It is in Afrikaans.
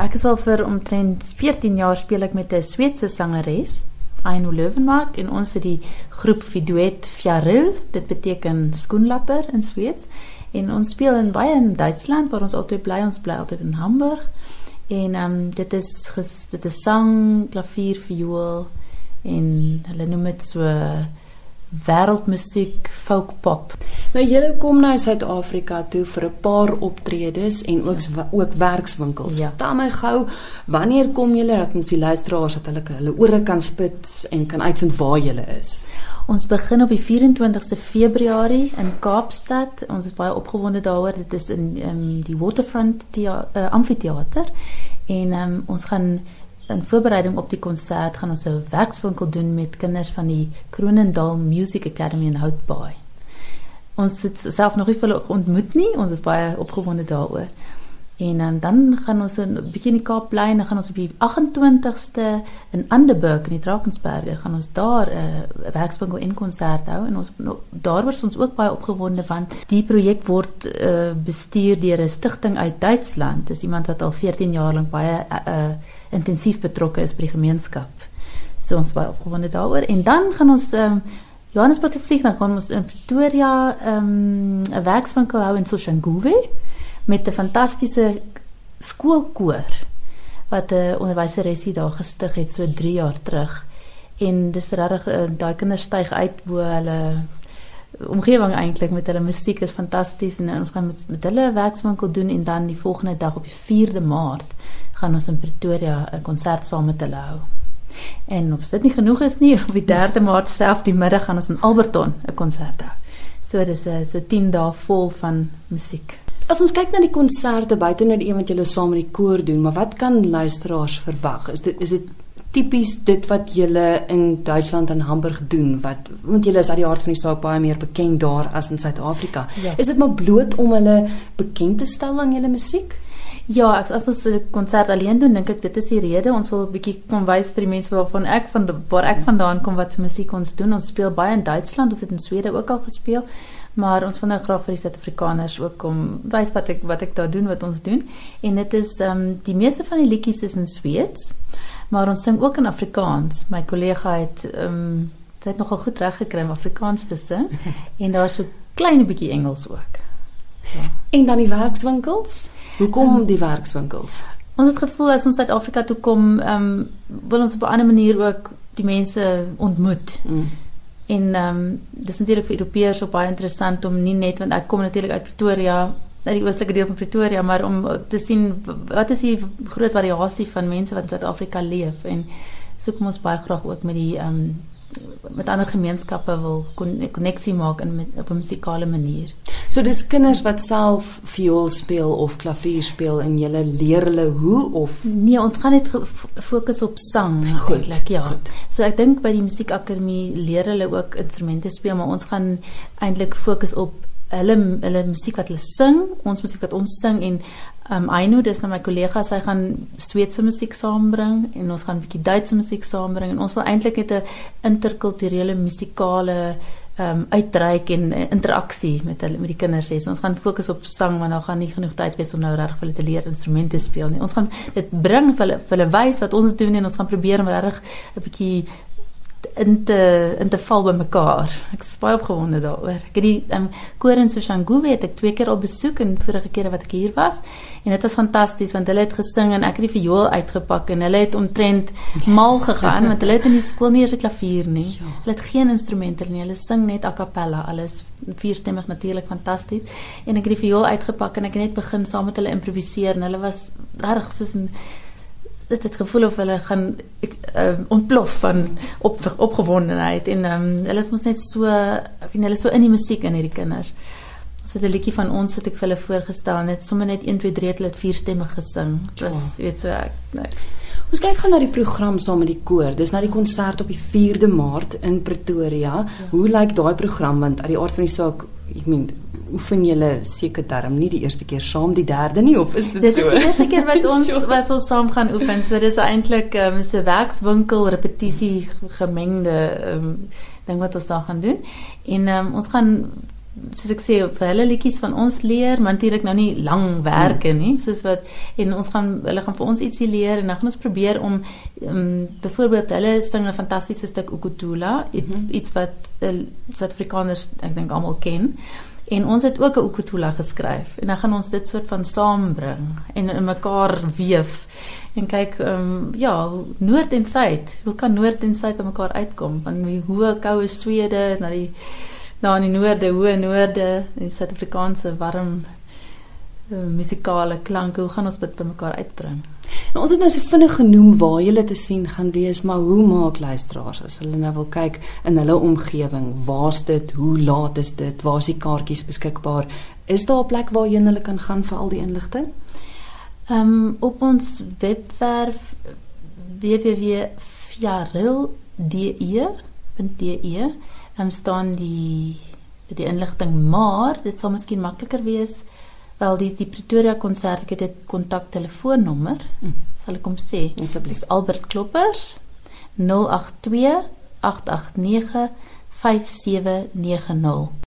Ek is al vir omtrent 14 jaar speel ek met 'n Sweedse sangeres, Aino Löwenmark en ons het die groep Fiduet Fjaril. Dit beteken skoenlapper in Sweeds. En ons speel in baie in Duitsland waar ons altyd bly. Ons bly altyd in Hamburg. En ehm um, dit is ges, dit is sang, klavier, viool en hulle noem dit so wêreldmusiek, folk pop. Nou julle kom nou Suid-Afrika toe vir 'n paar optredes en ook ook werkswinkels. Ja. Vertel my gou, wanneer kom julle dat ons die luisteraars dat hulle hulle ore kan spit en kan uitvind waar julle is? Ons begin op die 24ste Februarie in Kaapstad. Ons is baie opgewonde daaroor. Dit is in um, die Waterfront uh, Amfitheater en um, ons gaan in voorbereiding op die konsert gaan ons 'n werkswinkel doen met kinders van die Kronendal Music Academy in Houtbaai. Ons het self nog nie hulle ontmoet nie. Ons is baie opgewonde daaroor. En um, dan gaan ons 'n bietjie in die Kaap bly en dan gaan ons op die 28ste in Anderburg in die Drakensberge gaan ons daar 'n uh, werkswinkel en konsert hou en ons daar word ons ook baie opgewonde want die projek word uh, bestuur deur 'n stigting uit Duitsland. Dis iemand wat al 14 jaar lank baie uh, uh, intensief betrokke is by die gemeenskap. So ons baie opgewonde daaroor en dan gaan ons um, Johannesburg toe vlieg dan gaan ons in Pretoria 'n um, werkswinkel hou in Soshanguve met 'n fantastiese skoolkoor wat 'n onderwyseresie daar gestig het so 3 jaar terug. En dis regtig uh, daai kinders styg uit bo hulle omgewing eintlik met hulle musiek is fantasties en ons gaan met, met hulle werkswinkel doen en dan die volgende dag op die 4de Maart gaan ons in Pretoria 'n konsert saam met hulle hou. En of dit nie genoeg is nie, op die 3de Maart self die middag gaan ons in Alberton 'n konsert hou. So dis 'n so 10 dae vol van musiek. As ons kyk na die konserte buite nou die een wat julle saam met die koor doen, maar wat kan luisteraars verwag? Is dit is dit tipies dit wat julle in Duitsland en Hamburg doen wat want julle is uit die hart van die saak baie meer bekend daar as in Suid-Afrika. Ja. Is dit maar bloot om hulle bekend te stel aan julle musiek? Ja, as, as ons 'n konsert alleen doen, dink ek dit is die rede ons wil 'n bietjie kom wys vir die mense waarvan ek van waar ek vandaan kom wat se musiek ons doen. Ons speel baie in Duitsland, ons het in Swede ook al gespeel, maar ons wil nou graag vir die Suid-Afrikaners ook kom wys wat ek wat ek daar doen, wat ons doen. En dit is ehm um, die meeste van die liedjies is in Sweeds, maar ons sing ook in Afrikaans. My kollega het ehm um, dit nogal goed reg gekry om Afrikaans te sing en daar's so klein bietjie Engels ook. Ja. En dan die werkswinkels? Hoekom um, die werkswinkels? Ons het gevoel as ons Suid-Afrika toe kom, ehm um, wil ons op 'n ander manier ook die mense ontmoet. Mm. En ehm um, dis natuurlik vir Europeërs ook baie interessant om nie net want ek kom natuurlik uit Pretoria, uit die oostelike deel van Pretoria, maar om te sien wat is die groot variasie van mense wat in Suid-Afrika leef en so kom ons baie graag ook met die ehm um, met ander gemeenskappe wil koneksie maak in met, op 'n musikale manier. So dis kinders wat self viool speel of klavier speel en jy leer hulle hoe of nee, ons gaan net fokus op sang eintlik, ja. Goed. So ek dink by die musiekakademie leer hulle ook instrumente speel, maar ons gaan eintlik fokus op hulle hulle musiek wat hulle sing, ons musiek wat ons sing en Um Aino, dis nou my kollega, sy gaan Sweedse musiek saambring en ons gaan 'n bietjie Duitse musiek saambring en ons wil eintlik net 'n interkulturele musikale um uitreik en uh, interaksie met hulle met die kinders hê. So ons gaan fokus op sang want daar gaan nie genoeg tyd wees om nou regtig vir hulle te leer instrumente speel nie. Ons gaan dit bring vir hulle vir hulle wys wat ons doen en ons gaan probeer om regtig 'n bietjie in te in te val by mekaar. Ek is baie opgewonde daaroor. Ek het die um, koor in Soshanguve het ek twee keer al besoek en vorige kere wat ek hier was en dit was fantasties want hulle het gesing en ek het die viool uitgepak en hulle het omtrent mal gegaan want hulle het in die skool nie eens 'n klavier nie. Ja. Hulle het geen instrumente nie. Hulle sing net a cappella. Alles vierstemmig natuurlik fantasties. En ek het die viool uitgepak en ek het net begin saam met hulle improviseer en hulle was regtig soos 'n dit het gevoel of hulle gaan ek, uh, ontplof van op, opgewondenheid en um, hulle is mos net so ek weet hulle is so in die musiek in hierdie kinders. Ons het 'n liedjie van ons wat ek vir hulle voorgestel net sommer net 1 2 3 het hulle vier stemme gesing. Dit was ja. weet so ek niks. Ons kyk gaan na die program saam met die koor. Dis nou die konsert op die 4de Maart in Pretoria. Ja. Hoe lyk daai program want uit die aard van die saak, ek meen oefen julle seker term nie die eerste keer saam die derde nie of is dit, dit so? Dit is die eerste keer wat ons wat ons saam gaan oefen. So dis eintlik um, ehm, 'n werkswinkel repetisie gemengde um, ding wat ons daar gaan doen. En um, ons gaan soos ek sê vir hulle liedjies van ons leer, maar natuurlik nou nie lang werke nie, soos wat en ons gaan hulle gaan vir ons ietsie leer en dan gaan ons probeer om um, byvoorbeeld hulle sing 'n fantastiese stuk Ukutula, iets wat uh, Suid-Afrikaners ek dink almal ken. En ons het ook 'n Ukutula geskryf en dan gaan ons dit soort van saambring en in mekaar weef en kyk ehm um, ja, noord en suid. Hoe kan noord en suid by mekaar uitkom? Van die hoë koue Swede na die na in die noorde, hoë noorde, die Suid-Afrikaanse warm uh, musikale klanke. Hoe gaan ons dit by mekaar uitbring? Nou, ons het nou so vinnig genoem waar julle te sien gaan wees, maar hoe maak luisteraars as hulle nou wil kyk in hulle omgewing? Waar's dit? Hoe laat is dit? Waar's die kaartjies beskikbaar? Is daar 'n plek waarheen hulle kan gaan vir al die inligting? Ehm um, op ons webwerf www.fiaril.de um, staan die die inligting, maar dit sal miskien makliker wees wel die die Pretoria konsert ek het dit kontak telefoonnommer. Hm. sal ek hom sê? Asseblief. Albert Kloppers 082 889 5790